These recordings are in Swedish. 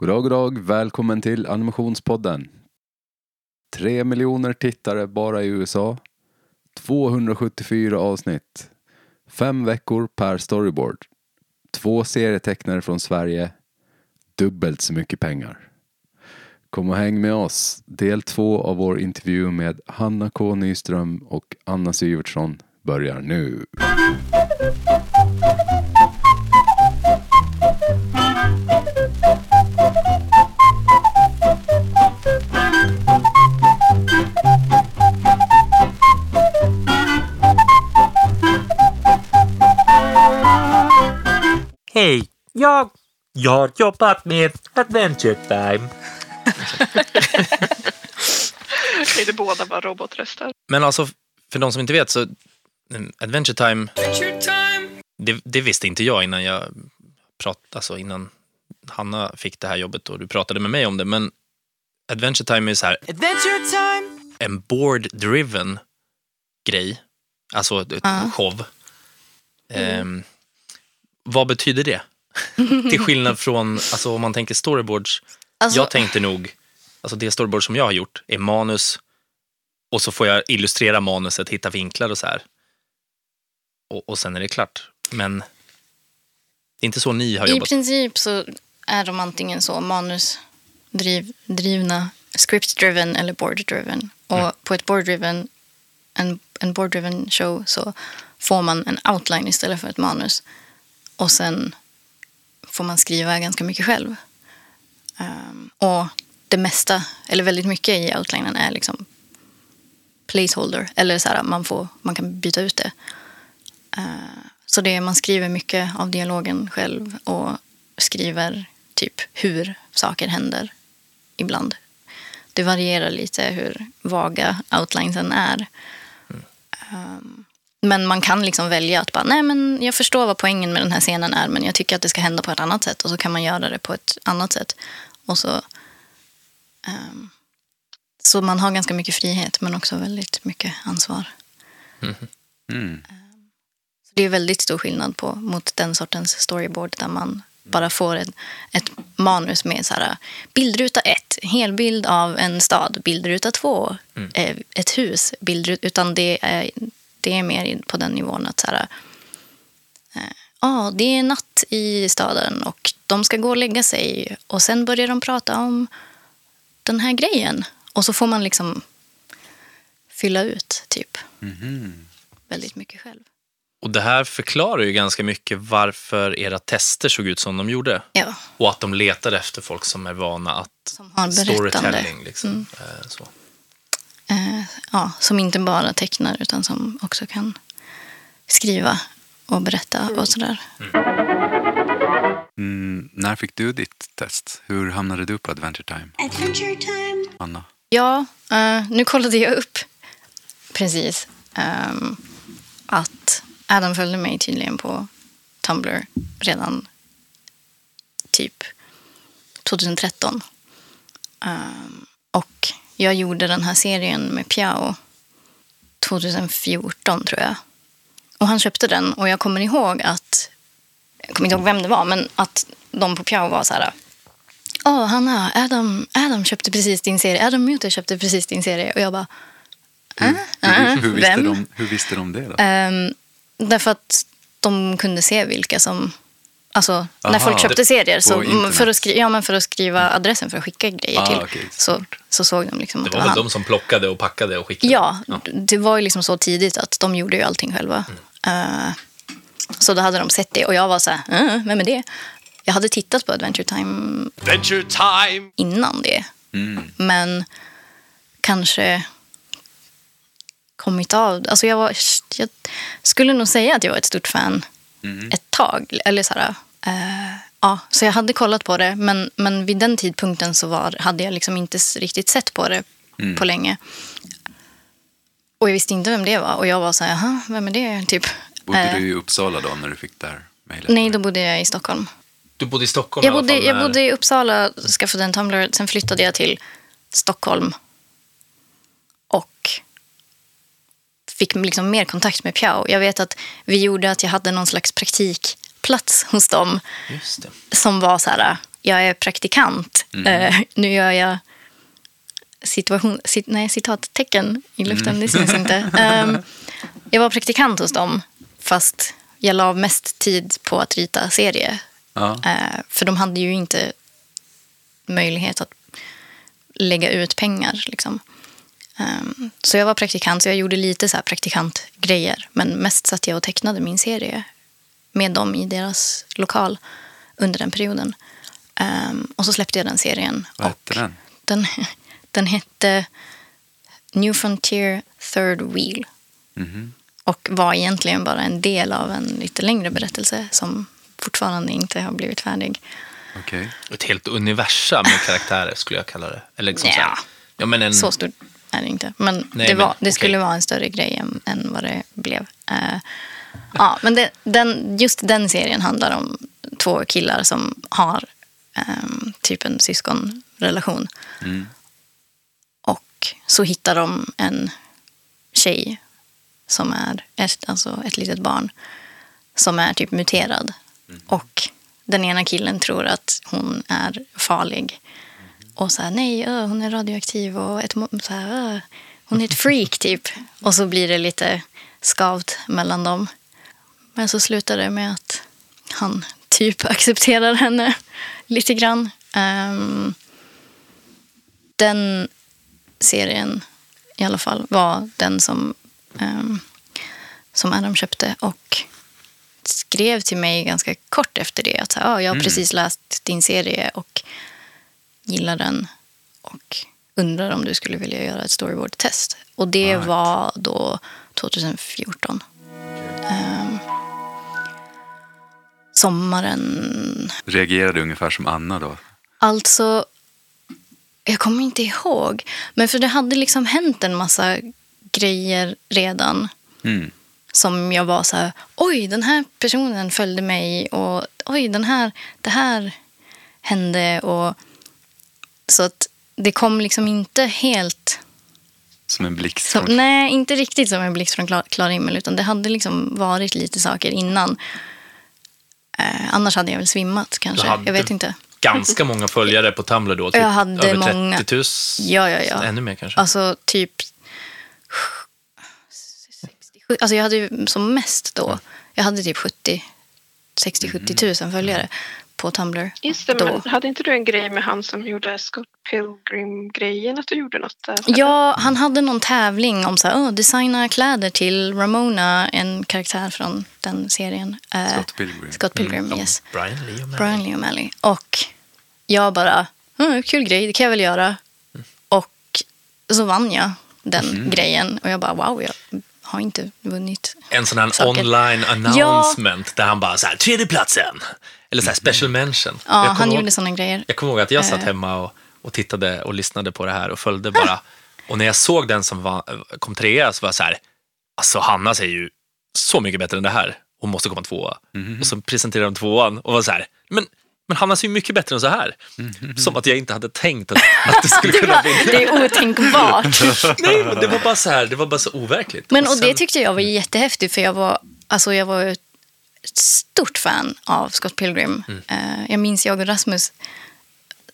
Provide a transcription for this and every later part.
Goddag, goddag. Välkommen till Animationspodden. Tre miljoner tittare bara i USA. 274 avsnitt. Fem veckor per storyboard. Två serietecknare från Sverige. Dubbelt så mycket pengar. Kom och häng med oss. Del två av vår intervju med Hanna K Nyström och Anna Syvertsson börjar nu. Hej, jag, jag har jobbat med Adventure Time. Är det båda bara robotröster? Men alltså, för de som inte vet så, mm, Adventure Time, Det, det visste inte jag innan jag prat, alltså innan Hanna fick det här jobbet och du pratade med mig om det, men Adventure Time är så här, Adventure time! en board-driven grej, alltså ett Ja. show. Ehm, vad betyder det? Till skillnad från, alltså om man tänker storyboards, Alltså, jag tänkte nog, alltså det storyboard som jag har gjort är manus och så får jag illustrera manuset, hitta vinklar och så här. Och, och sen är det klart. Men det är inte så ni har I jobbat. princip så är de antingen så manusdrivna, script-driven eller board-driven. Och Mm. på ett board-driven, en, en board-driven show så får man en outline istället för ett manus. Och sen får man skriva ganska mycket själv. Ehm, och det mesta, eller väldigt mycket i outlinen är liksom placeholder. Eller så här, man, får, man kan byta ut det. Eh, Så det, man skriver mycket av dialogen själv och skriver typ hur saker händer ibland. Det varierar lite hur vaga outlinesen är. Um, men man kan liksom välja att bara, nej men jag förstår vad poängen med den här scenen är men jag tycker att det ska hända på ett annat sätt och så kan man göra det på ett annat sätt. Och så, ehm, så man har ganska mycket frihet men också väldigt mycket ansvar. Mm. Det är väldigt stor skillnad på mot den sortens storyboard där man bara får ett, ett manus med så här, bildruta ett, helbild av en stad, bildruta två, eh, ett hus, bildruta, utan det är, det är mer på den nivån att så här, eh, ja, det är natt i staden och de ska gå och lägga sig och sen börjar de prata om den här grejen och så får man liksom fylla ut typ väldigt mycket själv. Och det här förklarar ju ganska mycket varför era tester såg ut som de gjorde. Ja, Och att de letade efter folk som är vana att som har storytelling. Liksom. Eh, Så. Eh, ja, som inte bara tecknar utan som också kan skriva och berätta och sådär. Mm, när fick du ditt test? Hur hamnade du på Adventure Time, Adventure time! Anna? Ja, eh, nu kollade jag upp precis ehm, att Adam följde mig tydligen på Tumblr redan typ 2013. Ehm, och jag gjorde den här serien med Piao 2014 tror jag. Och han köpte den och jag kommer ihåg att, jag kommer inte ihåg vem det var, men att de på Piao var så här Åh, Hanna, Adam, Adam köpte precis din serie. Adam Muter köpte precis din serie. Och jag bara, äh, Hur, äh, hur, visste vem? de, hur visste de det då? Ehm, därför att de kunde se vilka som... Alltså, när Aha, folk köpte serier, så. Mm. för att, skri- ja, men för att skriva adressen för att skicka grejer Ah, till, okej, så, så såg de liksom Det att det var väl han. de som plockade och packade och skickade? Ja, det var ju liksom så tidigt att de gjorde ju allting själva. Eh, så då hade de sett det och jag var så här, uh, vem är det? Jag hade tittat på Adventure Time Adventure time! innan det. Mm. Men kanske kommit av. Alltså jag, var, jag skulle nog säga att jag var ett stort fan Mm. ett tag. Eller så, här, eh, ja, så jag hade kollat på det, men, men vid den tidpunkten så var, hade jag liksom inte riktigt sett på det Mm. på länge. Och jag visste inte vem det var. Och jag var så här, jaha, vem är det? Typ. Bodde Eh, du i Uppsala då när du fick det här mejlet? Nej, då bodde jag i Stockholm. Du bodde i Stockholm Jag i alla bodde, fall jag när- bodde i Uppsala, skaffade en Tumblr, sen flyttade jag till Stockholm. Och fick liksom mer kontakt med Piao. Jag vet att vi gjorde att jag hade någon slags praktikplats hos dem som var så här, jag är praktikant. Eh, nu gör jag situation, cit, nej, citattecken i luften, det syns inte. Ehm, jag var praktikant hos dem, fast jag la mest tid på att rita serie. Ja. Eh, för de hade ju inte möjlighet att lägga ut pengar. Liksom. Ehm, så jag var praktikant, så jag gjorde lite så här praktikantgrejer. Men mest satt jag och tecknade min serie med dem i deras lokal under den perioden. Ehm, och så släppte jag den serien. Vad och hette den? Den, den hette New Frontier Third Wheel. Mhm. Och var egentligen bara en del av en lite längre berättelse som fortfarande inte har blivit färdig. Okej. Ett helt universum med karaktärer skulle jag kalla det. Eller liksom så här. Ja. Ja, men en, Så stort är det inte. Men, Nej, det, men var, det skulle vara en större grej än, än vad det blev. Eh, ja, men det, den, just den serien handlar om två killar som har ehm, typ en syskonrelation. Och så hittar de en tjej som är ett, alltså ett litet barn som är typ muterad. Och den ena killen tror att hon är farlig. Och så här, nej, ö, hon är radioaktiv och ett, så här, ö, hon är ett freak typ. Och så blir det lite skavt mellan dem. Men så slutar det med att han typ accepterar henne lite grann. Ehm, den serien i alla fall var den som, ehm, som Adam köpte och skrev till mig ganska kort efter det att så här, "Ja, jag har precis läst din serie och gillar den och undrar om du skulle vilja göra ett storyboard-test. Och det Right. var då 2014. Ehm, sommaren Reagerade ungefär som Anna då? Alltså, jag kommer inte ihåg. Men för det hade liksom hänt en massa grejer redan. Mm. Som jag var så här, oj, den här personen följde mig och oj, den här, det här hände. Och, så att det kom liksom inte helt... Som en blixt från... nej, inte riktigt som en blixt från klar, klar himmel. Utan det hade liksom varit lite saker innan. Eh, annars hade jag väl svimmat kanske. Jag vet inte. ganska många följare på Tumblr då. Typ Jag hade över 30 många. 000. Ja, ja, ja. Ännu mer kanske. Alltså typ... 67, alltså jag hade ju som mest då, jag hade typ 70, 60-70 tusen följare på Tumblr. Just det, då. men hade inte du en grej med han som gjorde Scott Pilgrim-grejen? Att du gjorde något där? Ja, han hade någon tävling om så här, oh, designa kläder till Ramona, en karaktär från den serien. Eh, Scott Pilgrim. Scott Pilgrim, yes. Brian Lee och. Brian Lee O'Malley. Och jag bara, mm, kul grej, det kan jag väl göra. Och så vann jag den grejen. Och jag bara, wow, jag har inte vunnit. En sån här Saker. online announcement där han bara så här, tredje platsen Eller så här special mention. Ja, han kommer gjorde ihåg, såna grejer. jag kommer ihåg att jag satt Eh. hemma och, och tittade och lyssnade på det här och följde bara. Och när jag såg den som var, kom trea så var jag så här, alltså Hanna säger ju så mycket bättre än det här. Hon måste komma tvåa. Och så presenterade de tvåan och var så här, men, men Hanna ser ju mycket bättre än så här. Som att jag inte hade tänkt att, att det skulle kunna bli Det är otänkbart. Nej, men det var bara så här, det var bara så overkligt. Men och det sen- tyckte jag var jättehäftigt för jag var, alltså jag var ett stort fan av Scott Pilgrim. Eh, jag minns jag och Rasmus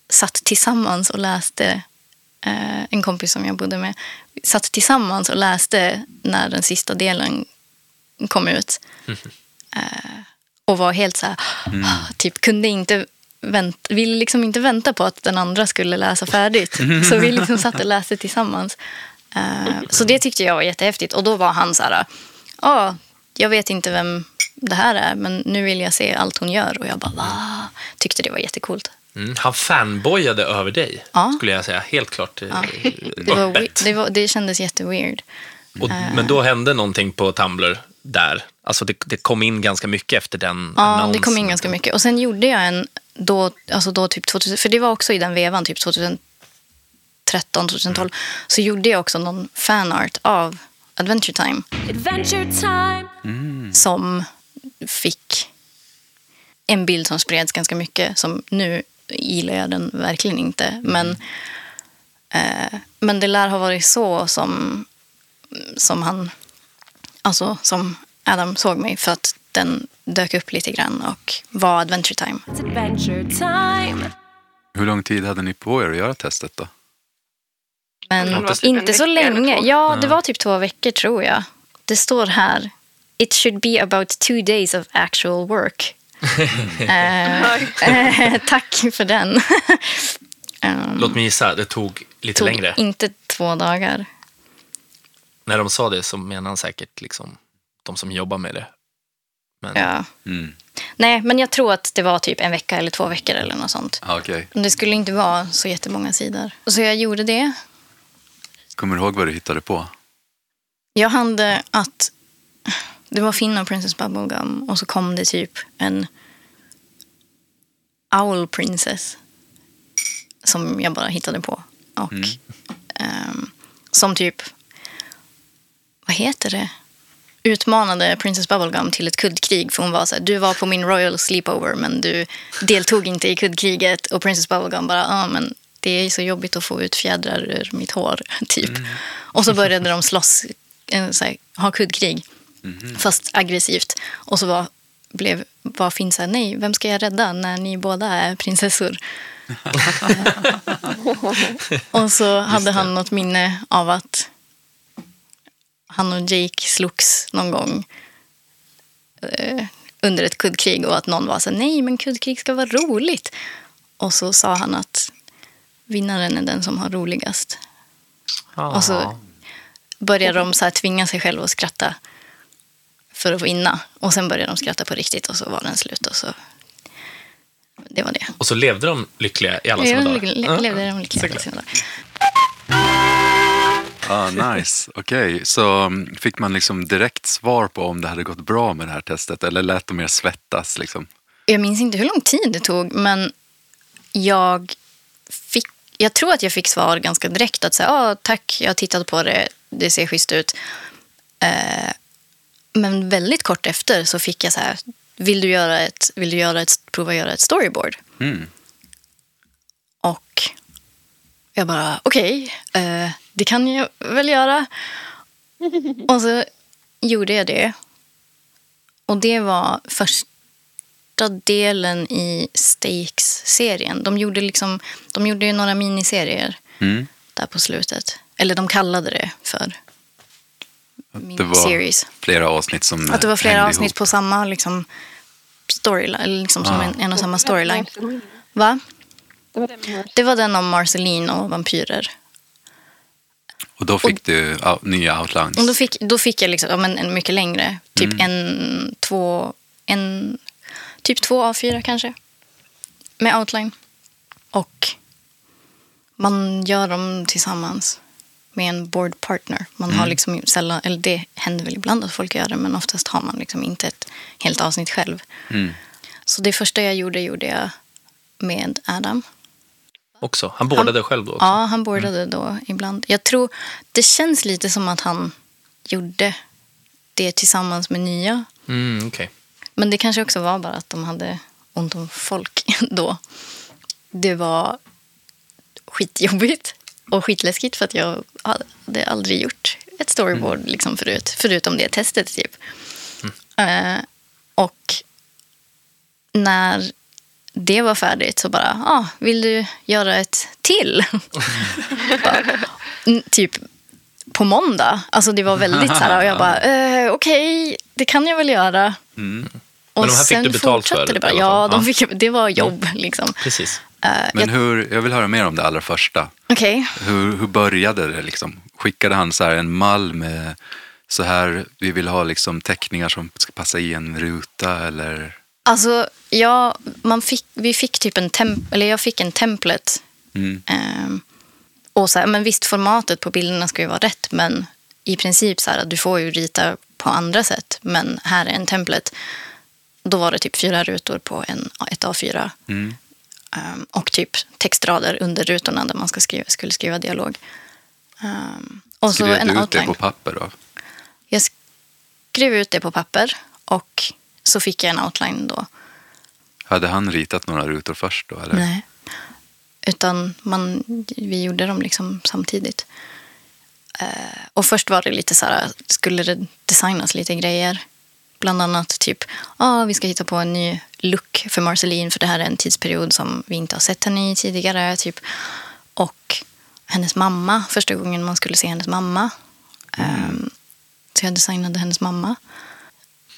satt tillsammans och läste, eh, en kompis som jag bodde med, satt tillsammans och läste när den sista delen kom ut. Eh, och var helt så här, typ kunde inte vänt, ville liksom inte vänta på att den andra skulle läsa färdigt. Så vi liksom satt och läste tillsammans. Eh, så det tyckte jag var jättehäftigt. Och då var han så här, ja, jag vet inte vem det här är, men nu vill jag se allt hon gör. Och jag bara, va? Tyckte det var jättecoolt. Mm, han fanboyade över dig, Ja. skulle jag säga. Helt klart eh, Det, var, det, var, det kändes jätteweird. Och, men då hände någonting på Tumblr där. Alltså det, det kom in ganska mycket efter den Ja, det annonsen. kom in ganska mycket. Och sen gjorde jag en, då, alltså då typ 2000, för det var också i den vevan, typ 2013, 2012, så gjorde jag också någon fanart av Adventure Time. Adventure time. som fick en bild som spreds ganska mycket. Som nu gillar jag den verkligen inte. Men, eh, men det lär ha varit så som, som han, alltså som Adam såg mig. För att den dök upp lite grann och var Adventure Time. Adventure time. Hur lång tid hade ni på er att göra testet då? Men typ inte så länge. Ja, det var typ två veckor tror jag. Det står här. It should be about two days of actual work. Eh, tack för den. Ehm, Låt mig gissa, det tog lite tog längre. inte två dagar. När de sa det så menade han säkert liksom de som jobbar med det. Men Ja. Mm. Nej, men jag tror att det var typ en vecka eller två veckor eller något sånt. Ah, Okej. Men Det skulle inte vara så jättemånga sidor. Och så jag gjorde det. Kommer du ihåg vad du hittade på? Jag hade att det var Finn och Princess Bubblegum och så kom det typ en Owl Princess som jag bara hittade på. Och ehm, som typ, vad heter det? Utmanade Princess Bubblegum till ett kuddkrig för hon var så här, du var på min Royal Sleepover men du deltog inte i kuddkriget och Princess Bubblegum bara, ja men det är så jobbigt att få ut fjädrar ur mitt hår, typ. Och så började de slåss, eh, här, ha kuddkrig, fast aggressivt. Och så var, blev, var Finn så här, nej, vem ska jag rädda när ni båda är prinsessor? och så hade han något minne av att han och Jake slogs någon gång eh, under ett kuddkrig och att någon var så här, nej men kuddkrig ska vara roligt. Och så sa han att vinnaren är den som har roligast. Och så började de så här tvinga sig själva att skratta för att vinna. Och sen började de skratta på riktigt och så var den slut. Och så... Det var det. Och så levde de lyckliga i alla sina Jag dagar. le- levde de lyckliga såklart. sina dagar. Ah, nice. Okej, så mm, fick man liksom direkt svar på om det hade gått bra med det här testet? Eller lät de er svettas? Liksom? Jag minns inte hur lång tid det tog, men jag fick... Jag tror att jag fick svar ganska direkt. att säga, ah, Tack, jag har tittat på det, det ser schysst ut. Eh, men väldigt kort efter så fick jag så här, vill du, göra ett, vill du göra ett, prova göra ett storyboard? Mm. Och jag bara, okej, eh, det kan jag väl göra. Och så gjorde jag det. Och det var första delen i Stakes-serien. De gjorde, liksom, de gjorde ju några miniserier Mm. där på slutet. Eller de kallade det för Det var miniseries. flera avsnitt som Att det var flera avsnitt ihop. på samma liksom, storyline, liksom som Ah. en, en och samma storyline. Va? Det var den om Marceline och vampyrer. Och då fick du ja, nya outlines. Och då, fick, då fick jag liksom, ja, men en mycket längre. Typ en, två, en, typ två A4 kanske. Med outline. Och man gör dem tillsammans med en board partner. Man har liksom sällan, eller det händer väl ibland att folk gör det, men oftast har man liksom inte ett helt avsnitt själv. Mm. Så det första jag gjorde, gjorde jag med Adam. Också. Han bordade själv då också. Ja, han boardade då ibland. Jag tror, det känns lite som att han gjorde det tillsammans med nya. Mm, okej. Men det kanske också var bara att de hade ont om folk då. Det var skitjobbigt och skitläskigt för att jag hade aldrig gjort ett storyboard liksom förut. Förutom det testet typ. Eh, och när det var färdigt så bara, ah, vill du göra ett till? bara, "Mm, typ på måndag. Alltså det var väldigt så här, och jag bara, eh, okej, det kan jag väl göra. Och Men de här fick du betalt för, Det bara, ja, de fick, det var jobb liksom. Precis. Eh, Men hur, jag vill höra mer om det allra första. Okej, Hur, hur började det? Liksom? Skickade han så en mall med så här, vi vill ha liksom teckningar som ska passa i en ruta eller? alltså ja, man fick, vi fick typ en tem, eller jag fick en template. Mm. Ehm, och så här, men visst, formatet på bilderna ska ju vara rätt, men i princip så här, du får ju rita på andra sätt, men här är en template. Då var det typ fyra rutor på en, ett A4. Mm. Ehm, och typ textrader under rutorna där man ska skriva, skulle skriva dialog. Ehm, och så Skrev en du ut det outline. på papper då? Jag skrev ut det på papper och så fick jag en outline då. Hade han ritat några rutor först då? Eller? Nej. Utan man, vi gjorde dem liksom samtidigt. Eh, och först var det lite så här, skulle det designas lite grejer? Bland annat typ, ah, vi ska hitta på en ny look för Marceline för det här är en tidsperiod som vi inte har sett henne i tidigare. Typ. Och hennes mamma, första gången man skulle se hennes mamma. Ehm, så jag designade hennes mamma.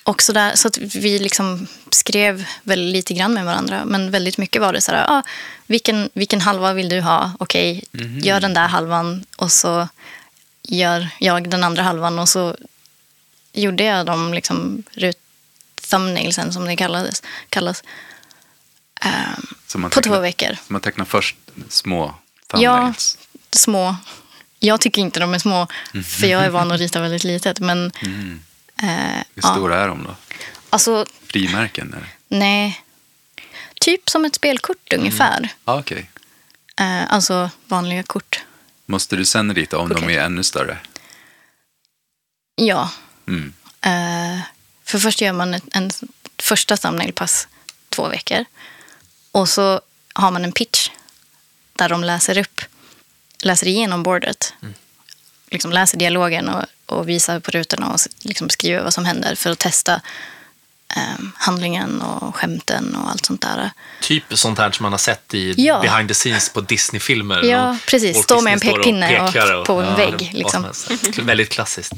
Och så, där, så att vi liksom skrev väl lite grann med varandra. Men väldigt mycket var det så här, ah, vilken, vilken halva vill du ha? Okej, gör den där halvan och så gör jag den andra halvan. Och så gjorde jag de liksom rut thumbnailsen som det kallades, kallas. man på två veckor. Så man tecknar först små Ja, thumbnails. små. Jag tycker inte de är små, för jag är van att rita väldigt litet. Men eh, Hur ja, stora är de då? alltså, Frimärken? Eller? nej. Typ som ett spelkort ungefär. Ah, Okej. Eh, alltså vanliga kort. Måste du sen rita om dem Okej. är ännu större? Ja. Mm. Eh, för först gör man ett, en första thumbnail-pass två veckor. Och så har man en pitch där de läser upp, läser igenom bordet. Liksom läser dialogen och, och visar på rutorna och liksom skriver vad som händer för att testa eh, handlingen och skämten och allt sånt där. Typ sånt här som man har sett i Ja. behind the scenes på Disney-filmer. Ja, precis. Stå med en pekpinne och- pekar på en vägg, vad liksom. Väldigt klassiskt.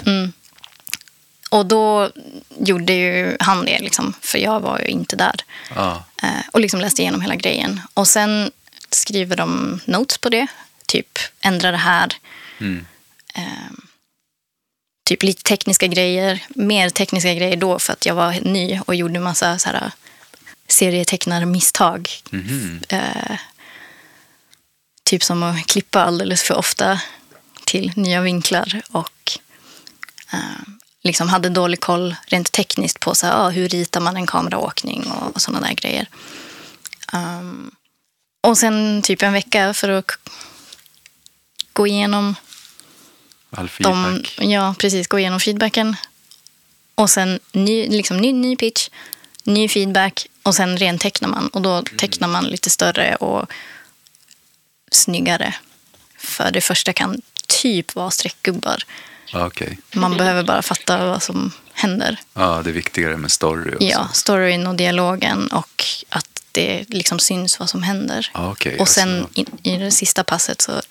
Och då gjorde ju han det, liksom, för jag var ju inte där. Ja. Eh, och liksom läste igenom hela grejen. Och sen skriver de notes på det. Typ ändra det här. Mm. Eh, typ lite tekniska grejer. Mer tekniska grejer då för att jag var ny och gjorde massa så här, serietecknarmisstag. Mhm. Eh, typ som att klippa alldeles för ofta till nya vinklar. Och eh, liksom hade dålig koll rent tekniskt på så här, ah, hur ritar man en kameraåkning och, och sådana där grejer. Um, och sen typ en vecka för att gå igenom All de, feedback. ja, precis, gå igenom feedbacken. Och sen ny, liksom, ny, ny pitch, ny feedback och sen rentecknar man. Och då tecknar man lite större och snyggare. För det första kan typ vara streckgubbar. Okej. Man behöver bara fatta vad som händer. Ja, det är viktigare med story också. Ja, storyn och dialogen och att det liksom syns vad som händer. Okej, och sen alltså. in, i det sista passet så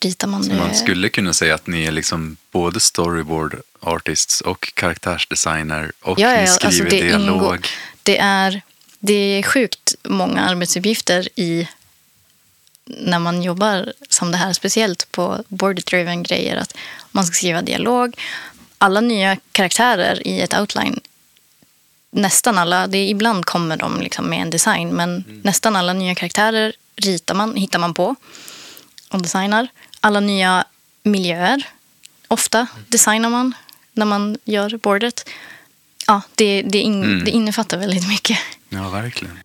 ritar man Så det. man skulle kunna säga att ni är liksom både storyboard artists och karaktärsdesigner och Ja, ja, ni ja, skriver alltså det dialog. ingår- Det är, det är sjukt många arbetsuppgifter i när man jobbar som det här, speciellt på board-driven grejer. Att man ska skriva dialog. Alla nya karaktärer i ett outline, nästan alla, det är, ibland kommer de liksom med en design, men nästan alla nya karaktärer ritar man, hittar man på och designar. Alla nya miljöer, ofta designar man när man gör bordet. Ja, det, det, in, Mm. det innefattar väldigt mycket. Ja, verkligen.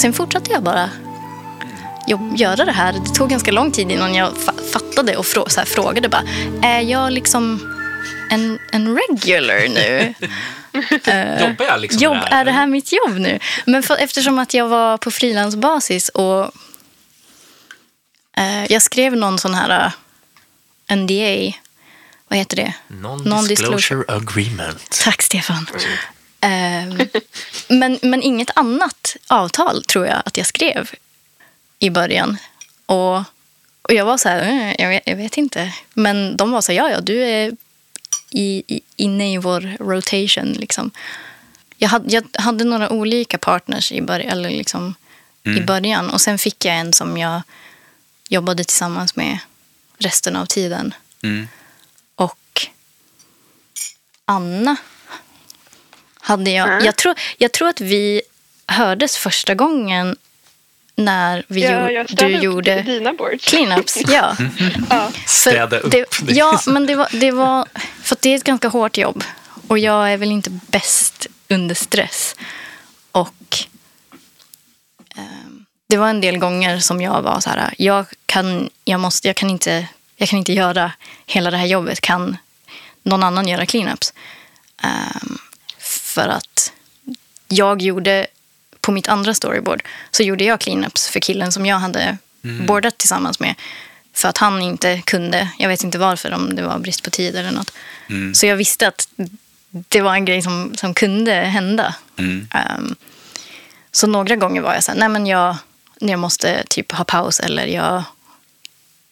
Sen fortsatte jag bara göra det här. Det tog ganska lång tid innan jag fa- fattade och frå, så frågade bara, är jag liksom en, en regular nu? Jobbar jag liksom jobb, är det här mitt jobb nu? Men för, eftersom att jag var på frilansbasis och eh, jag skrev någon sån här eh, NDA, vad heter det? Non-disclosure agreement. Tack Stefan. Ehm, men, men inget annat avtal tror jag att jag skrev i början. Och, och jag var så här, "Eh, jag vet, jag vet inte. Men de var så här, ja ja, du är i, i, inne i vår rotation. Liksom. Jag, hade, jag hade några olika partners i, början, eller liksom, i början. Och sen fick jag en som jag jobbade tillsammans med resten av tiden. Mm. Och Anna hade jag. Mm. Jag, tror, jag tror att vi hördes första gången när vi Ja, gjorde, jag du gjorde dina boards. cleanups. Ja. Ja. För Städa upp. Det, är ja, men det var, det var... För att det är ett ganska hårt jobb. Och jag är väl inte bäst under stress. Och ehm, det var en del gånger som jag var så här, jag kan, jag måste, jag kan, inte, jag kan inte göra hela det här jobbet. Kan någon annan göra cleanups? Um, för att jag gjorde på mitt andra storyboard så gjorde jag cleanups för killen som jag hade boardat tillsammans med. För att han inte kunde, jag vet inte varför, om det var brist på tid eller något. Så jag visste att det var en grej som, som kunde hända. Mm. Ehm, så några gånger var jag så här, nej men jag, jag måste typ ha paus eller jag,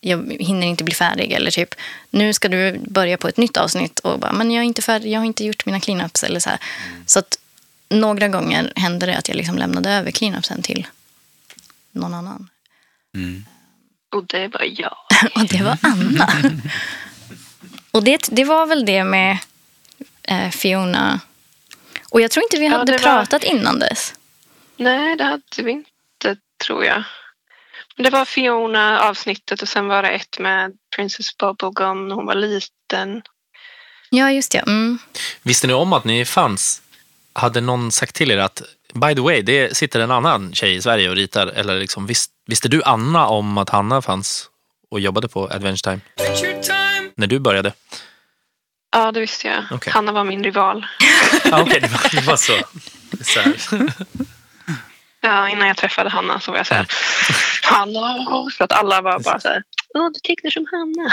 jag hinner inte bli färdig. Eller typ, nu ska du börja på ett nytt avsnitt och bara, men jag är inte färdig, jag har inte gjort mina cleanups. Eller så här. Så att några gånger hände det att jag liksom lämnade över cleanupsen till någon annan. Mm. Och det var jag. Och det var Anna. och det, det var väl det med eh, Fiona. Och jag tror inte vi Ja, hade det var- pratat innan dess. Nej, det hade vi inte, tror jag. Det var Fiona-avsnittet och sen var det ett med Princess Bubblegum när hon var liten. Ja, just det. Mm. Visste ni om att ni fanns? Hade någon sagt till er att by the way, det sitter en annan tjej i Sverige och ritar? Eller liksom, vis, visste du Anna om att Hanna fanns och jobbade på Adventure Time? När du började? Ja, det visste jag. Okej. Hanna var min rival. Ah, Okej, det, var, det var så. så här. Ja, innan jag träffade Hanna så var jag så här, Hanna! För att alla var bara så här, åh, du tecknar som Hanna.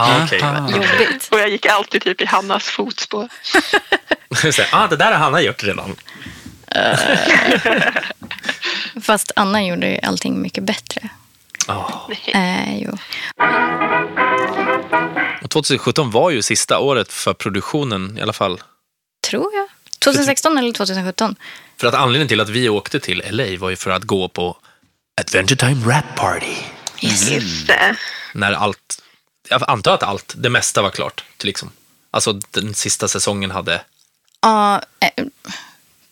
Ah, okej. Jobbigt. Och jag gick alltid typ i Hannas fotspår. Så här, ah, det där har Hanna gjort redan. Fast Anna gjorde ju allting mycket bättre. Ah. Eh, jo. Och 2017 var ju sista året för produktionen i alla fall. Tror jag. 2016 eller 2017? För att anledningen till att vi åkte till LA var ju för att gå på Adventure Time Rap Party. Yes. Just det. När allt, jag antar att allt, det mesta var klart. Till liksom. Alltså den sista säsongen hade, Ja, eh,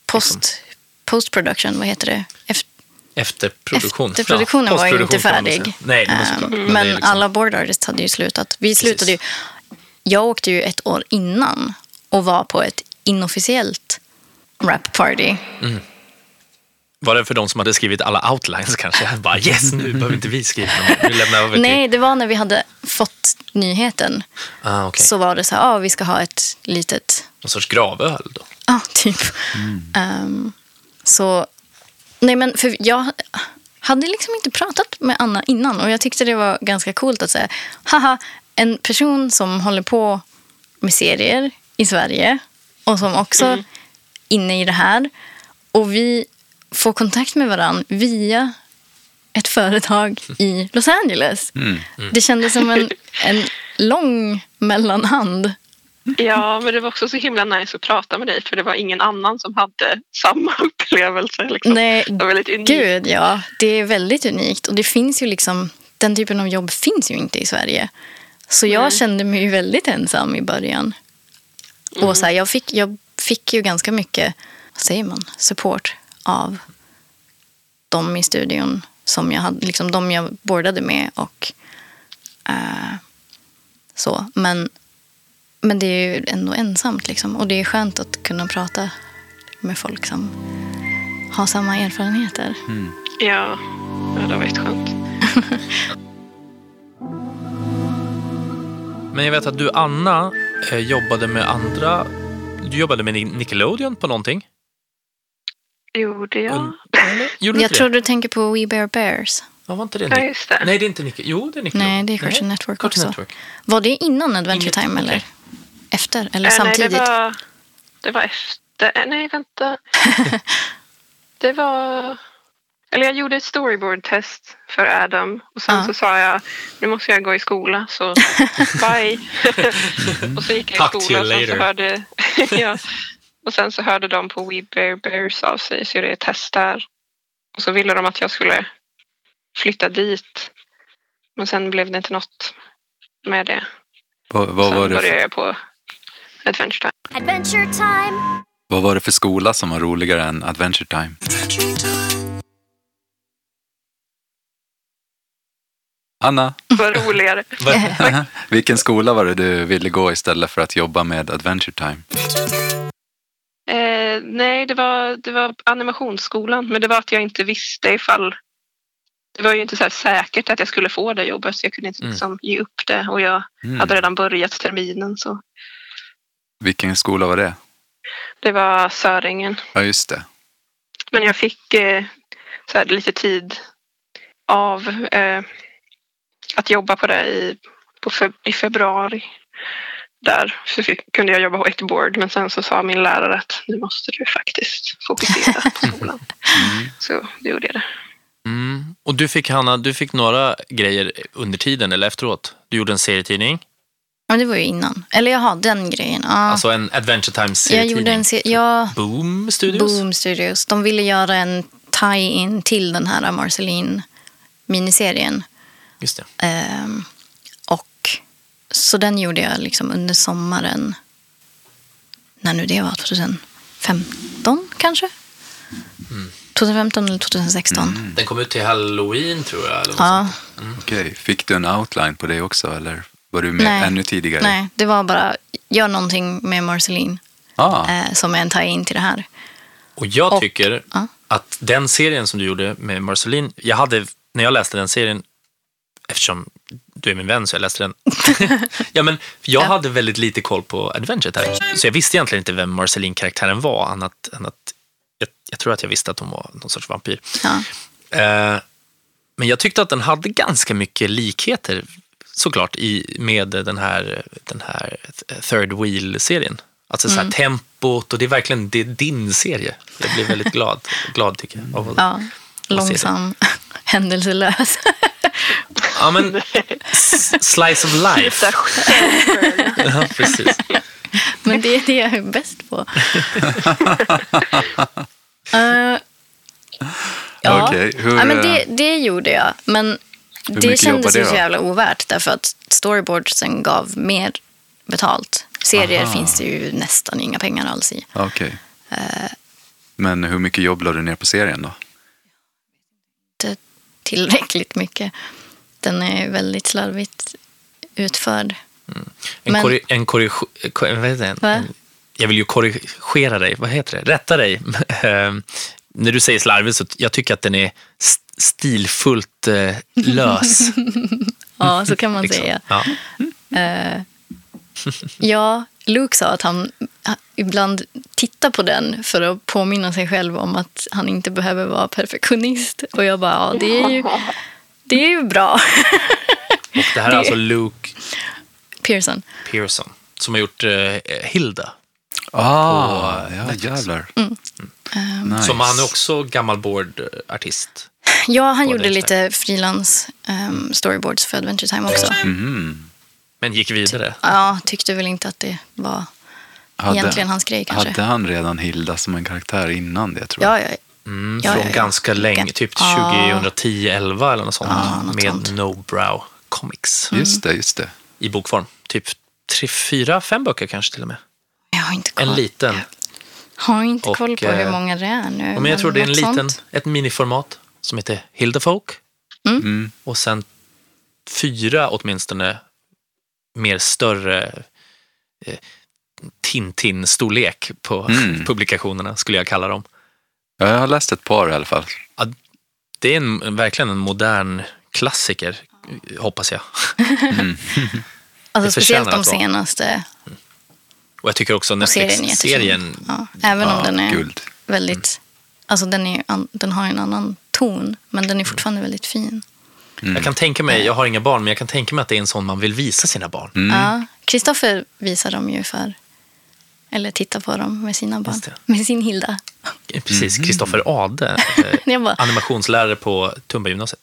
post, post production, vad heter det? Efter, efterproduktion. efterproduktionen Ja, var ju inte färdig. Nej, men såklart. Eh, Men Men, det är liksom- alla board artists hade ju slutat. Vi slutade ju, jag åkte ju ett år innan och var på ett inofficiellt rap party. Var det för de som hade skrivit alla outlines kanske? Jag bara yes, nu behöver inte vi skriva. Nu lämnar över. Nej, det var när vi hade fått nyheten. Ah, okay. Så var det så här, ah, vi ska ha ett litet Någon sorts gravöl då? Ja, typ. Ehm, så, nej men för jag hade liksom inte pratat med Anna innan och jag tyckte det var ganska coolt att säga, haha, en person som håller på med serier i Sverige och som också är inne i det här och vi får kontakt med varandra via ett företag i Los Angeles. Det kändes som en, en lång mellanhand. Ja, men det var också så himla nice att prata med dig för det var ingen annan som hade samma upplevelse. Liksom. Nej, Det var väldigt unikt. Gud, ja. Det är väldigt unikt. Och det finns ju liksom, den typen av jobb finns ju inte i Sverige. Så jag kände mig ju väldigt ensam i början. Och så här, jag, fick, jag fick ju ganska mycket, vad säger man, support av de i studion som jag hade, liksom de jag bordade med och eh, så. Men, men det är ju ändå ensamt liksom. Och det är skönt att kunna prata med folk som har samma erfarenheter. Ja, ja det var jätteskönt. Men jag vet att du, Anna, jobbade med andra... Du jobbade med Nickelodeon på någonting? Gjorde jag? Eller? Gjorde Jag tror det? du tänker på We Bear Bears. Ja, var inte det Ja, just det. Nej, det är inte Nicke. Jo, det är Nickelodeon. Nej, det är Cartoon Network Cartoon också. Network. Var det innan Adventure Inget- Time eller okej. efter? Eller Eh, samtidigt? Nej, det var, det var efter. eh, Nej, vänta. det var... Eller jag gjorde ett storyboard-test för Adam och sen Ja. så sa jag nu måste jag gå i skola så bye. och så gick jag i Talk to skola you och sen så hörde, ja, och sen så hörde de på We Bear Bears av sig så gjorde jag ett test där. Och så ville de att jag skulle flytta dit. Men sen blev det inte något med det. Vad, vad, sen var det började för, jag på Adventure Time. Adventure time. vad var det för skola som var roligare än Adventure Time? Anna, var roligare. Vilken skola var det du ville gå istället för att jobba med Adventure Time? Eh, nej, det var, det var animationsskolan. Men det var att jag inte visste ifall... Det var ju inte så säkert att jag skulle få det jobbet. Så jag kunde inte Mm. liksom ge upp det. Och jag Mm. hade redan börjat terminen. Så Vilken skola var det? det var Söringen. Ja, just det. Men jag fick eh, så här, lite tid av eh, att jobba på det i, på fe, i februari. Där så fick, kunde jag jobba på ett board men sen så sa min lärare att nu måste du faktiskt fokusera på skolan. Så då gjorde jag det. Mm. Och du fick, Hanna, du fick några grejer under tiden eller efteråt. Du gjorde en serietidning, Ja, det var ju innan. Eller jaha, den grejen. Ja. alltså en Adventure Time jag serietidning. gjorde en serie. Ja, Boom Studios. Boom Studios. De ville göra en tie-in till den här Marceline miniserien. Just det. Ehm, och så den gjorde jag liksom under sommaren. När nu det var, 2015 kanske? 2015 eller 2016. Den kom ut till Halloween tror jag. Eller Ja, sånt. Okej, fick du en outline på det också eller var du med Nej. ännu tidigare? nej, det var bara gör någonting med Marceline Ah, eh, som är en tie-in till det här. Och jag Och- tycker ja. att den serien som du gjorde med Marceline, jag hade, när jag läste den serien, eftersom du är min vän så jag läste den. ja, men jag Ja. hade väldigt lite koll på Adventure Time. Så jag visste egentligen inte vem Marceline-karaktären var, annat än att jag, jag tror att jag visste att hon var någon sorts vampyr. Ja. Eh, men jag tyckte att den hade ganska mycket likheter såklart i, med den här, den här Third Wheel-serien. Alltså så här, Mm. tempot och det är verkligen det är din serie. Jag blir väldigt glad, glad tycker jag. Av Ja, långsam, händelselös. ja, men slice of life. ja, precis. Men det är det jag är bäst på. Eh, ja. Okej, hur, ja, men eh, det, det gjorde jag. Men det kändes ju det så jävla ovärt därför att storyboardsen gav mer betalt. Serier Aha. finns det ju nästan inga pengar alls i. Okej. Eh. Men hur mycket jobb la du ner på serien då? Tillräckligt mycket. Den är väldigt slarvigt utförd. En, Men- korri- en korrig- ko- vad heter det? Va? En, jag vill ju korrigera dig. Vad heter det? Rätta dig. Eh, När du säger slarvigt så jag tycker att den är st- stilfullt eh, lös. Ja, så kan man liksom. säga. Ja. Eh, ja, Luke sa att han eh, ibland tittar på den för att påminna sig själv om att han inte behöver vara perfektionist. Och jag bara, ja, det är ju, det är ju bra. Och det här är Det- alltså Luke Pearson. Pearson som har gjort eh, Hilda. Ah, ja jävlar. Mm. Nice. Som han är också gammal boardartist. Ja, han gjorde lite frilans um, storyboards för Adventure Time också. Mhm. Men gick vidare. Ja, tyckte väl inte att det var Hade- egentligen hans grej kanske. Hade han redan Hilda som en karaktär innan det tror jag? Ja, ja, Mm, Ja, från ja, ja. ganska länge, typ Ja. 2010, 11 eller något sånt. Ja, något med sånt. No Brow Comics Just det, just det. i bokform. Typ tre, fyra, fem böcker kanske till och med. jag har inte koll. En liten. har inte Och, koll på eh, hur många det är nu. Men jag tror det är en liten, sånt. ett miniformat som heter Hildefolk. Mm. Och sen fyra åtminstone mer större eh, Tintin-storlek på Mm. publikationerna skulle jag kalla dem. Ja, jag har läst ett par i alla fall. Det är en, verkligen en modern klassiker, hoppas jag. Alltså det speciellt de senaste. Och jag tycker också Netflix-serien. Ja, även om Ja, den är guld. väldigt... Alltså den, är, den har en annan ton, men den är fortfarande väldigt fin. Jag kan tänka mig, jag har inga barn, men jag kan tänka mig att det är en sån man vill visa sina barn. Mm. Ja, Kristoffer visar dem ju för... Eller tittar på dem med sina barn. Med sin Hilda. Precis, Kristoffer Ade, eh, bara, animationslärare på Tumba-gymnasiet.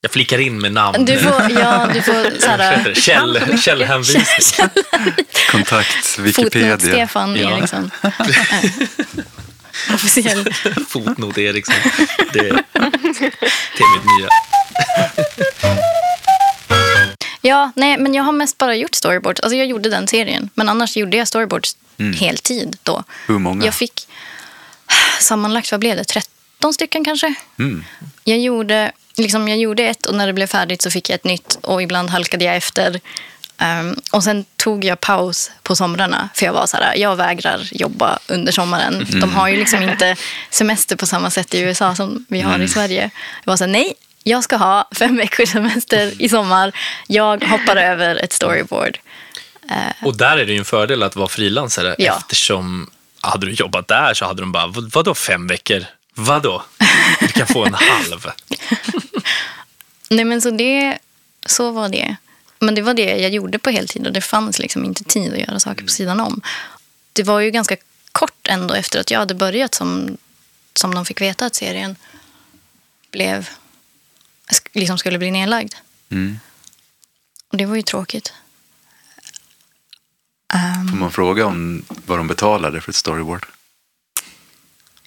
Jag flickar in med namn. du får, ja, du får så här, Käll, källhänvisning. Kontakt, Wikipedia. Fotnot-Stefan Ja. Eriksson. Officiell. Fotnot Eriksson. Det, det är mitt nya. Ja, nej, men jag har mest bara gjort storyboards. Alltså jag gjorde den serien, men annars gjorde jag storyboards heltid då. Hur många? Jag fick sammanlagt, vad blev det, 13 stycken kanske? Mm. Jag gjorde, liksom, jag gjorde ett och när det blev färdigt så fick jag ett nytt och ibland halkade jag efter. Ehm, och sen tog jag paus på somrarna för jag var så här, jag vägrar jobba under sommaren. De har ju liksom inte semester på samma sätt i USA som vi har i Sverige. Jag var så här, nej, jag ska ha fem veckors semester i sommar. Jag hoppar över ett storyboard. Och där är det ju en fördel att vara frilansare Ja. eftersom hade du jobbat där så hade de bara, "Vad- vadå fem veckor? Vadå? Du kan få en halv. Nej, men så det, så var det. Men det var det jag gjorde på heltid och det fanns liksom inte tid att göra saker på sidan om. Det var ju ganska kort ändå efter att jag hade börjat som, som de fick veta att serien blev, liksom skulle bli nedlagd. Mm. Och det var ju tråkigt. Ehm, Får man fråga om vad de betalade för ett storyboard?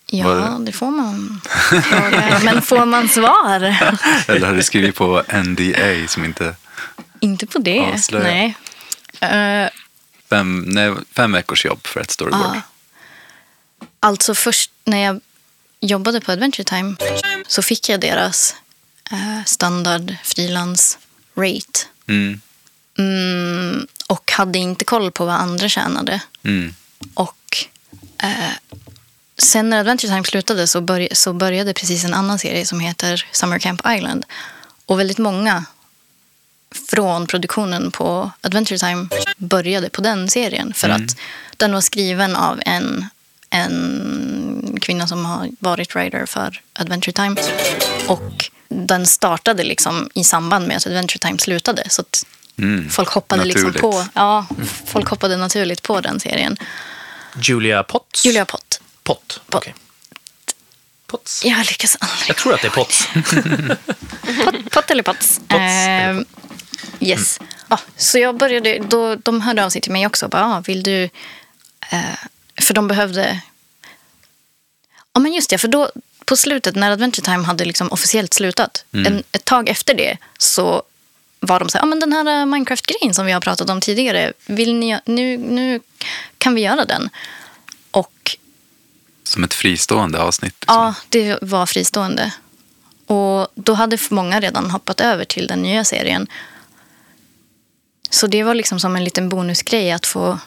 Ja, det- det får man fråga. Men får man svar? Eller har du skrivit på NDA som inte... Inte på det. Avslöja. Nej. Eh, Fem, nej, fem veckors jobb för ett storyboard. Ja. Alltså först när jag jobbade på Adventure Time så fick jag deras eh, standard frilans rate. Mm. Mm, och hade inte koll på vad andra tjänade. Mm. Och eh, sen när Adventure Time slutade så, börj- så började precis en annan serie som heter Summer Camp Island. Och väldigt många från produktionen på Adventure Time började på den serien. För att den var skriven av en, en kvinna som har varit writer för Adventure Time. Och den startade liksom i samband med att Adventure Time slutade. Så att Mm. folk hoppade liksom Naturligt. på, ja, folk hoppade naturligt på den serien. Julia Potts? Julia Pott. Pott. Pott. okej. Potts? Jag lyckas aldrig. Jag tror att det är Potts. Pott, pott eller Potts. eller Eh, yes. Ja, så jag började, då, de hörde av sig till mig också. och Bara, ah, vill du... Eh, för de behövde... Ja, men just det. För då på slutet, när Adventure Time hade liksom officiellt slutat, en, ett tag efter det så var de så här, ah, men den här eh, Minecraft-grejen som vi har pratat om tidigare, vill ni, nu, nu kan vi göra den. Och Som ett fristående avsnitt. Liksom. Ja, det var fristående. Och då hade många redan hoppat över till den nya serien. Så det var liksom som en liten bonusgrej att få,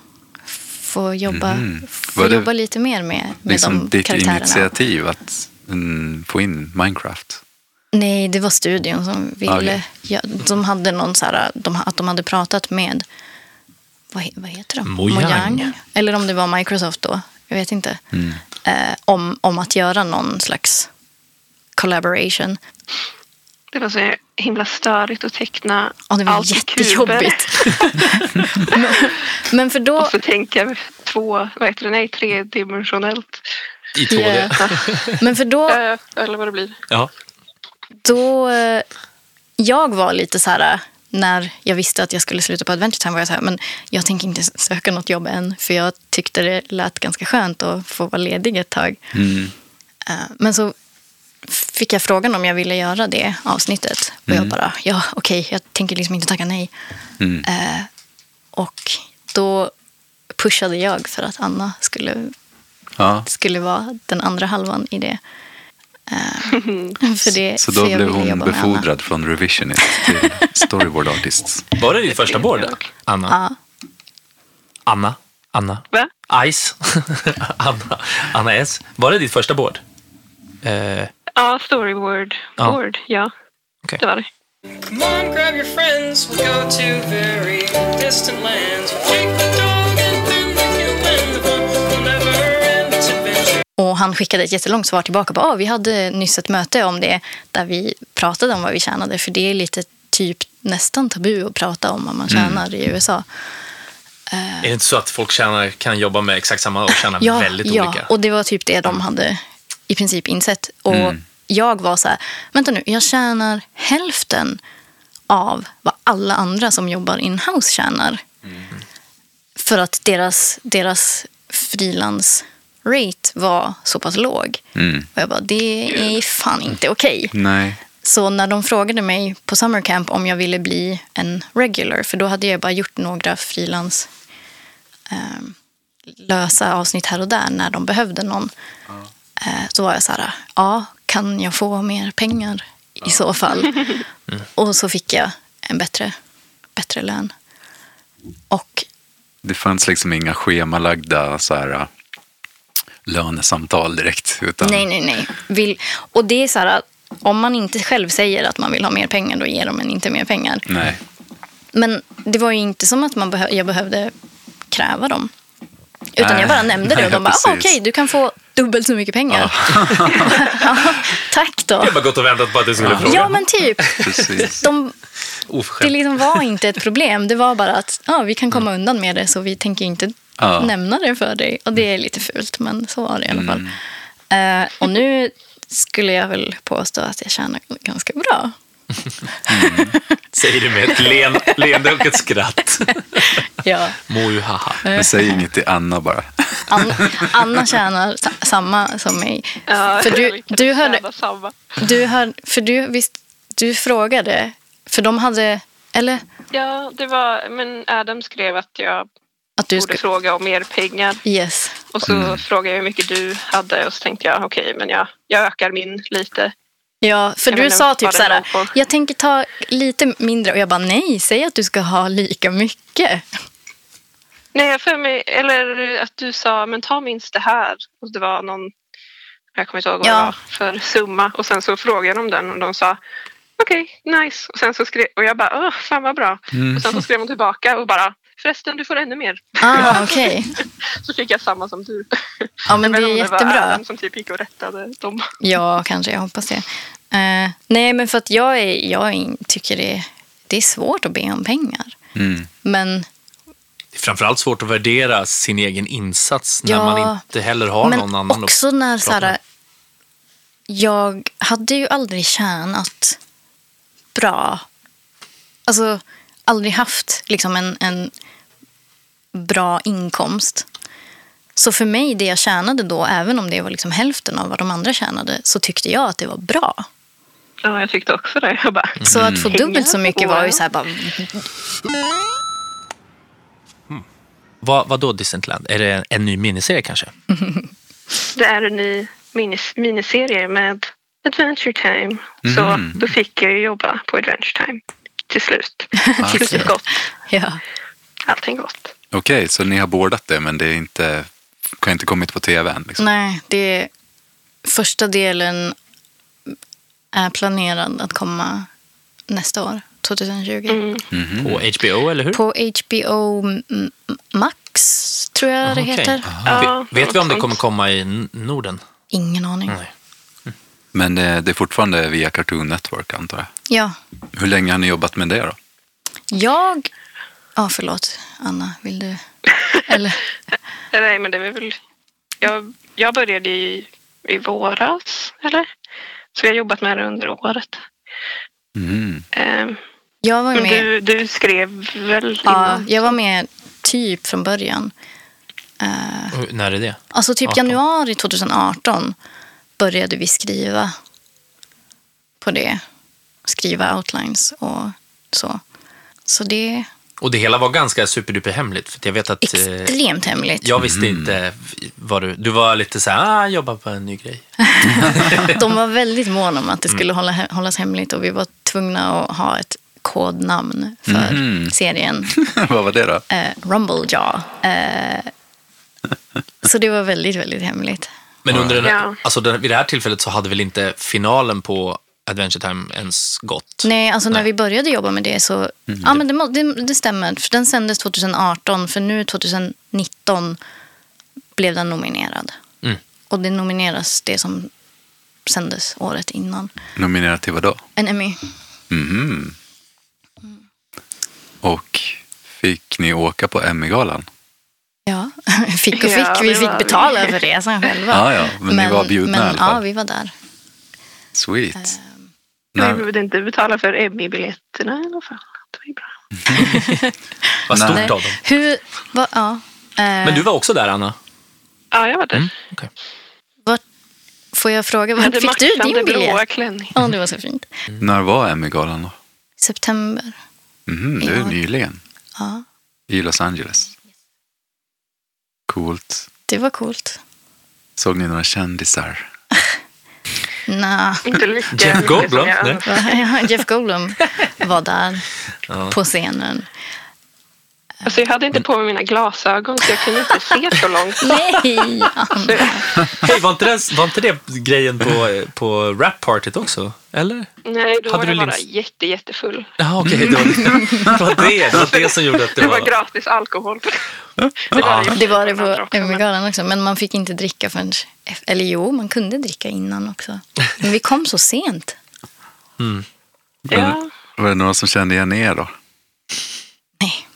få, jobba, Mhm. få Var det jobba lite mer med, med liksom de ditt karaktärerna. initiativ att mm, få in Minecraft. Nej, det var studion som ville. Okej. Ja, de hade någon så här, de, att de hade pratat med, vad, vad heter de? Mojang. Eller om det var Microsoft då, jag vet inte. Mm. Eh, om, om att göra någon slags collaboration. Det var så himla störigt att teckna Ja, det var allt jättejobbigt. men, men för då... Och så tänka två, vad heter det, nej, tredimensionellt. I 2D. Ja. Men för då, Eh, Eller vad det blir. Ja. då... eh, Jag var lite så här... När jag visste att jag skulle sluta på Adventure Time var jag så här, men jag tänker inte söka något jobb än. För jag tyckte det lät ganska skönt att få vara ledig ett tag. Mm. Eh, Men så fick jag frågan om jag ville göra det avsnittet. Och jag bara, ja okej, jag tänker liksom inte tacka nej. Mm. Eh, och då pushade jag för att Anna skulle, Ja. skulle vara den andra halvan i det. Eh, för det Så då blev hon befordrad från revisionist till storyboard artist. Var det ditt första board, Anna? Ja. Anna? Anna? Va? Ice? Anna? Anna S? Var det ditt första board? Eh, Ja, storyboard. Ja. Board, ja. Okej. Det var det. Come on, grab your friends, we'll go to very distant lands. We'll Och han skickade ett jättelångt svar tillbaka. Bara, ah, vi hade nyss ett möte om det där vi pratade om vad vi tjänade. För det är lite typ nästan tabu att prata om vad man tjänar i USA. är det inte så att folk tjänar, kan jobba med exakt samma och tjäna Ja, väldigt ja, olika? och det var typ det de hade i princip insett. Och Mm. jag var så här, vänta nu, jag tjänar hälften av vad alla andra som jobbar in-house tjänar. För att deras, deras frilans-rate var så pass låg. Mm. Och jag bara, det är fan inte okej. Nej. Så när de frågade mig på summer camp om jag ville bli en regular, för då hade jag bara gjort några frilans ehm, lösa avsnitt här och där när de behövde någon. Eh, så var jag så här, ja, kan jag få mer pengar i så fall? Och så fick jag en bättre, bättre lön. Och Det fanns liksom inga schemalagda så här, lönesamtal direkt. Utan, nej, nej, nej. Vill, och det är så här, om man inte själv säger att man vill ha mer pengar, då ger de en inte mer pengar. nej. Men det var ju inte som att man behö- jag behövde kräva dem. Utan Nej. jag bara nämnde det och de Nej, bara, ah, okej, du kan få dubbelt så mycket pengar. Ja, tack då. Jag har bara gått och väntat på att du skulle fråga. Ja, men typ. Precis. De, det liksom var inte ett problem. Det var bara att ja, vi kan komma undan med det så vi tänker inte Ja. nämna det för dig. Och det är lite fult, men så var det i alla fall. Mm. Eh, och nu skulle jag väl påstå att jag tjänar ganska bra. Säger du med ett len, leende och ett skratt. Ja. Må ju haha. Men säg inget till Anna bara. Anna, Anna tjänar sa- samma som mig. Ja, För du- du hörde-. Du, hör, för du, visst, du frågade, för de hade, eller Ja, det var, men Adam skrev att jag att du borde skulle, fråga om mer pengar. yes. Och så frågade jag hur mycket du hade och så tänkte jag okej, men jag, jag ökar min lite. Ja, för Jag du sa typ så här, jag tänker ta lite mindre och jag bara nej, säg att du ska ha lika mycket. Nej, jag för mig, eller att du sa men ta minst det här. Och det var någon, jag kommer inte ihåg vad Ja. det var för summa. Och sen så frågade jag om den och de sa okej, nice. Och sen så skrev, och jag bara, åh, fan vad bra. Och sen så skrev de tillbaka och bara, förresten du får ännu mer. Ah, okej. Så fick jag samma som du. Ja, men det är inte om var jättebra. Adam som typ gick och rättade dem. Ja, kanske. Jag hoppas det. Eh, nej, men för att jag, är, jag är tycker det, det är svårt att be om pengar. Mm. Men, Det är framförallt svårt att värdera sin egen insats när Ja, man inte heller har men någon annan också att när så prata här, med. jag hade ju aldrig tjänat bra. Alltså, aldrig haft liksom en, en bra inkomst. Så för mig, det jag tjänade då, även om det var liksom hälften av vad de andra tjänade, så tyckte jag att det var bra. Ja, jag tyckte också det. Jag bara, Så att få dubbelt så mycket var ju så här bara... Vad, vad då Disneyland? Är det en, en ny miniserie kanske? det är en ny minis, miniserie med Adventure Time. Så Mhm. då fick jag ju jobba på Adventure Time till slut. Ah, till slut gott. Ja. Allting gott. Okej, så ni har bådat det men det är inte, har inte kommit på tv än? Liksom. Nej, det första delen är planerad att komma nästa år, 2020. Mm. Mhm. På HBO, eller hur? På HBO Max, tror jag det Okej. heter. Ja, Vet, vi om det kommer komma i Norden? Ingen aning. Nej. Men det, det är fortfarande via Cartoon Network antar jag. Ja, Hur länge har ni jobbat med det då? jag... Ja, förlåt. Anna, vill du? Eller? Nej, men det är väl... Jag, jag började i, i våras, eller? Så jag har jobbat med det under året. Mm. Ehm, Jag var men med, du, du skrev väl ja, innan? jag var med typ från början. Eh, När är det? Alltså typ 18. januari 2018 började vi skriva på det. Skriva outlines och så. Så det Och det hela var ganska superduper hemligt. För jag vet att... eh, extremt hemligt. jag visste inte vad du... Du var lite så här, ah, jobbar på en ny grej. De var väldigt måna om att det skulle hålla, hållas hemligt och vi var tvungna att ha ett kodnamn för Mhm. serien. Vad var det då? Eh, Rumblejaw. Eh, så det var väldigt, väldigt hemligt. Men under den, Ja. alltså den, vid det här tillfället så hade väl inte finalen på Adventure Time ens gått? Nej, alltså när Nej. vi började jobba med det så... Ja, men det, det, det stämmer. För den sändes 2018, för nu 2019 blev den nominerad. Mm. Och det nomineras det som sändes året innan. Nominerad till vad då? En Emmy. Mhm. Och fick ni åka på Emmy-galan? Ja, fick och fick. Ja, vi fick var- betala för resan själva. Ja, ja, men ni var bjudna men, i alla fall. Ja, vi var där. Sweet. Ehm, Vi behövde inte betala för Emmy-biljetterna i alla fall. Det var ju bra. Vad stort Nej. av dem. Hur... Va, ja. Eh, Men du var också där, Anna? Ja, jag var där. Mm, vart, får jag fråga, hade fick du din biljett? blåa klänning. Ja, det var så fint. när var Emmy-galan då? September. Mhm, det är Ja. nyligen. Ja, I Los Angeles. Coolt. det var coolt. Såg ni några kändisar? Inte lika Jeff Goldblum? jag Nej. Jeff Goldblum var där Ja. på scenen. Alltså jag hade inte på mig mina glasögon så jag kunde inte se så långt. Nej! Var inte det, var inte det grejen på, på rap-partyt också? Eller? nej, då Hade var du jag bara jätte, jättefull. Jaha, okej. det, var det, det, var det, det var det som gjorde att det Det var var... gratis alkohol. Det Ja. ju Det var det på Övergalan också, men man fick inte dricka förrän... Eller jo, man kunde dricka innan också. Men vi kom så sent. Ja, Var det några som kände igen er då?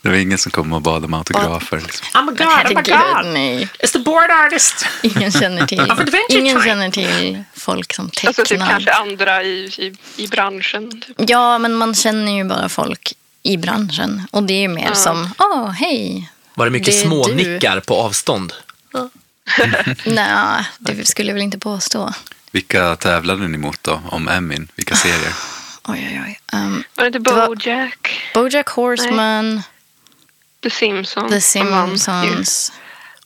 Nej. Det var ingen som kom och bad om autografer. Liksom. Oh my god, oh my god. nej. It's the board artist. Ingen känner till, ingen känner till folk som tecknar. alltså typ kanske andra i, i, i branschen. Typ. Ja, men man känner ju bara folk i branschen. Och det är ju mer Ja. som, åh, hej. Var det mycket Det är små du. nickar på avstånd? Nej, det skulle jag väl inte påstå. Vilka tävlade ni mot då? Om Emin? Vilka serier? Oj, oj, oj. Um, Var det inte Det var- Bojack? Bojack Horseman, The Simpsons? The. Simpsons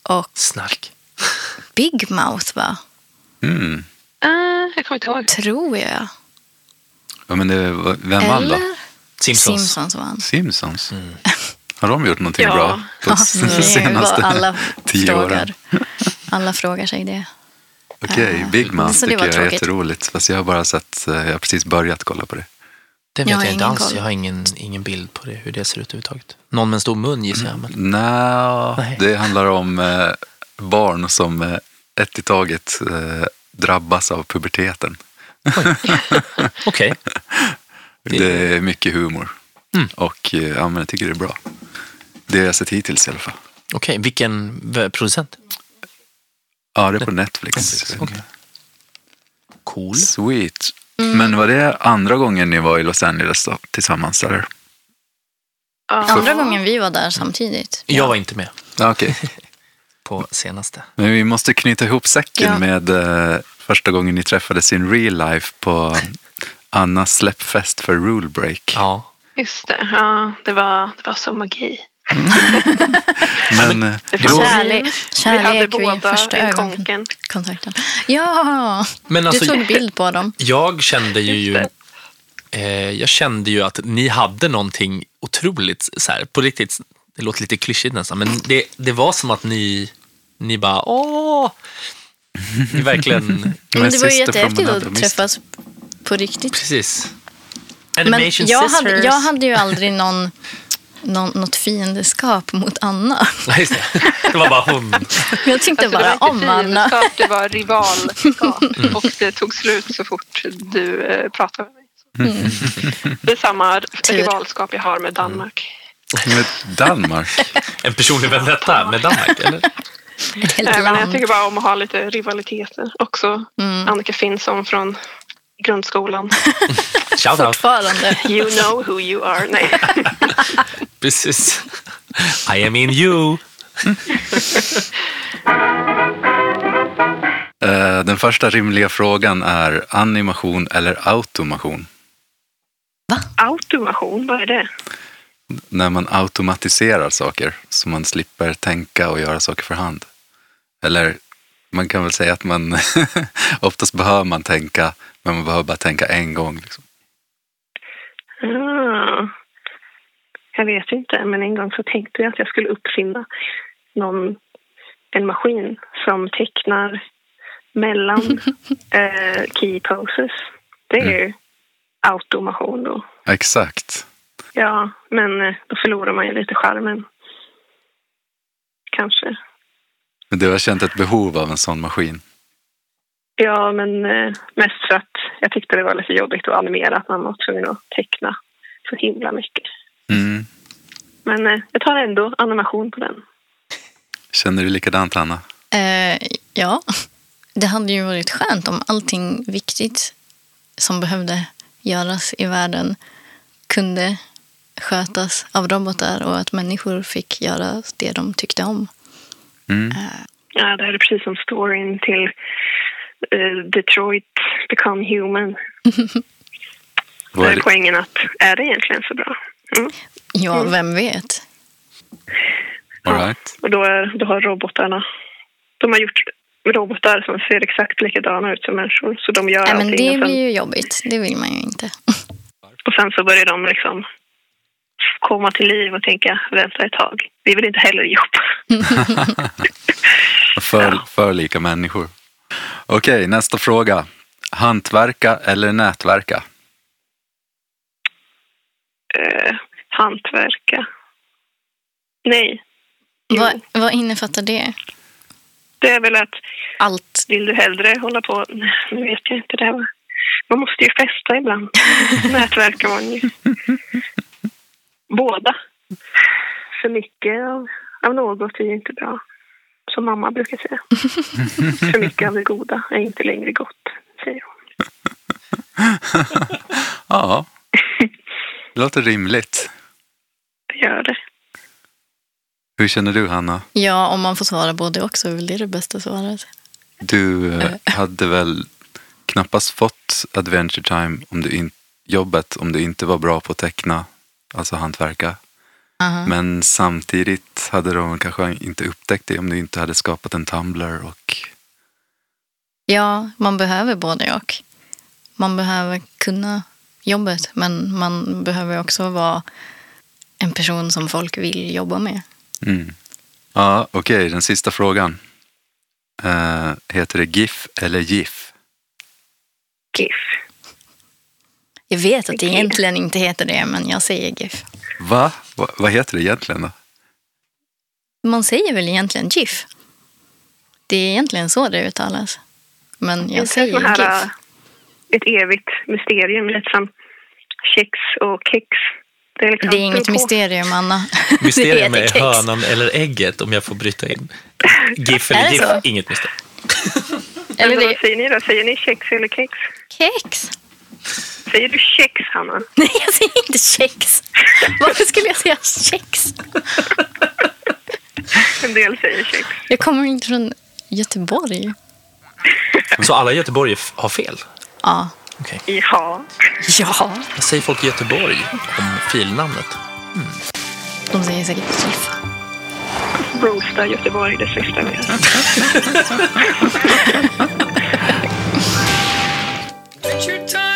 och Snark. Big Mouth, va? Mm. Ah, jag kommer inte ihåg. Tror jag. Ja, men det var, vem vann då? Simpsons. Simpsons vann. Simpsons. Har de gjort någonting Ja. bra på vad senaste alla tio åren? frågar. Alla frågar sig det. Okej, Big Mouth det tycker var jag är jätteroligt. Fast jag har bara sett, eh, jag har precis börjat kolla på det. Det vet Jag jag, har inte ingen alls. koll. Jag har ingen, ingen bild på det, hur det ser ut överhuvudtaget. Någon med en stor mun gissar jag. Men... Nja, Nej. det handlar om eh, barn som eh, ett i taget eh, drabbas av puberteten. Okej. Det är mycket humor. Mm. Och eh, ja, men jag tycker det är bra. Det har jag sett hittills i alla fall. Okej, vilken v- producent? Ja, det är på Netflix. Netflix, okej. Cool. Sweet. Mm. Men var det andra gången ni var i Los Angeles då, tillsammans? Eller? Ja. Andra gången vi var där samtidigt. Jag var inte med okej. på senaste. Men vi måste knyta ihop säcken Ja. med eh, första gången ni träffades in real life på Annas släppfest för Rule Break. Ja. Just det. Ja, det var, det var så magi. Men eh, Det då, fanns- Kärlek, Vi hade kärlek vid båda första en ögonkontakten. Ja, Men alltså, du tog bild på dem. jag kände ju, eh, jag kände ju att ni hade någonting otroligt, så här, på riktigt, det låter lite klyschigt nästan, men det, det var som att ni, ni bara, åh, ni verkligen, Men det var ju jättehäftigt att träffas på riktigt. precis. Men Animation jag sisters. hade, jag hade ju aldrig någon, någon, något fiendeskap mot Anna. Nej, just det. det var bara hon. Jag tyckte Alltså, bara det var om Anna. det var rivalskap. Och det tog slut så fort du eh, pratade med mig. Mm. Det är samma Tur. rivalskap jag har med Danmark. med Danmark. En personlig vendetta med Danmark, eller? Nej, men jag tycker bara om att ha lite rivaliteter. Också Mm. Annika Finnsson från grundskolan. Shout out. Fortfarande. You know who you are. Nej. Precis. I am in you. Eh, Den första rimliga frågan är animation eller automation? Automation, vad är det? När man automatiserar saker så man slipper tänka och göra saker för hand. Eller man kan väl säga att man oftast behöver man tänka men man behöver bara tänka en gång. Liksom. Ah. Jag vet inte, men en gång så tänkte jag att jag skulle uppfinna någon, en maskin som tecknar mellan eh, key poses. Det är ju automation då. Exakt. Ja, men eh, då förlorar man ju lite charmen. Kanske. Men Du har känt ett behov av en sån maskin. Ja, men eh, mest för att jag tyckte det var lite jobbigt att animera, att man var tvungen att teckna så himla mycket. Mm. Men eh, jag tar ändå animation på den. Känner du likadant Anna? Eh, ja, det hade ju varit skönt om allting viktigt som behövde göras i världen kunde skötas av robotar och att människor fick göra det de tyckte om. Mm. Ja, det här är precis som storyn till eh, Detroit Become Human. Vad är är det? poängen att, är det egentligen så bra? Mm. Ja, vem vet? All right. Och då, är, då har robotarna, de har gjort robotar som ser exakt likadana ut som människor. Så de gör Nej, men allting det blir ju jobbigt. Det vill man ju inte. och sen så börjar de liksom komma till liv och tänka vänta ett tag. Vi vill inte heller jobba. För, för lika människor. Okej, nästa fråga. Hantverka eller nätverka? Eh, hantverka. Nej. Vad, vad innefattar det? Det är väl att Allt. vill du hellre hålla på... Nej, Nu vet jag inte. Det här. Man måste ju festa ibland. Nätverkar man ju. Båda. För mycket av, av något är ju inte bra. Som mamma brukar säga. För mycket av det goda är inte längre gott, säger hon. Ja, det låter rimligt. Det gör det. Hur känner du, Hanna? Ja, om man får svara både och så är väl det det bästa svaret. Du eh, hade väl knappast fått Adventure Time om du in, jobbet om du inte var bra på att teckna, alltså hantverka. Aha. Men samtidigt hade de kanske inte upptäckt det om du inte hade skapat en Tumblr och Ja, man behöver både och. Man behöver kunna jobbet, men man behöver också vara en person som folk vill jobba med. Mm. Ja, okej, den sista frågan. Eh, heter det GIF eller GIF? GIF. Jag vet att det egentligen inte heter det, men jag säger GIF. Va? Va? Vad heter det egentligen då? Man säger väl egentligen GIF? Det är egentligen så det uttalas. Men jag säger så här, GIF. äh, ett evigt mysterium, lite som kex och kex. Det är, liksom Det är inget mysterium, Anna. Mysterium är hönan eller ägget om jag får bryta in. GIF eller GIF, så? inget mysterium. Eller det vad säger ni då? Säger ni kex eller kex? kex. Säger du kex, Hanna? Nej, jag säger inte kex. Varför skulle jag säga kex? En del säger kex. Jag kommer inte från Göteborg. Så alla i Göteborg har fel? Ja. Okej. Ja. Ja. Vad säger folk i Göteborg om filnamnet? De säger säkert GIF. Roasta Göteborg, det sista vi gör. Time.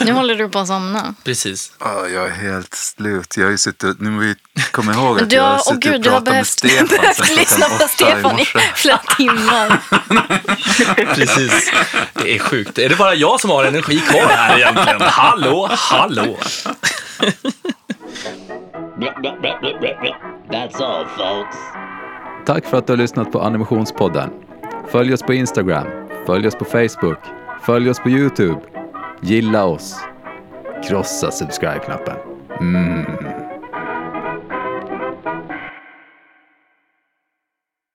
Nu håller du på att somna. Precis. Ja, jag är helt slut. Jag har ju suttit, nu måste vi komma ihåg att Du jag har, har åh suttit gud, och du har pratat med behövt, Stefan sedan behövt klockan lyssna på i Stefan i flera timmar. Precis. Det är sjukt. Är det bara jag som har energi kvar här egentligen? Hallå, hallå. That's all, folks. Tack för att du har lyssnat på Animationspodden. Följ oss på Instagram, följ oss på Facebook, följ oss på YouTube. Gilla oss. Krossa subscribe-knappen. Mm.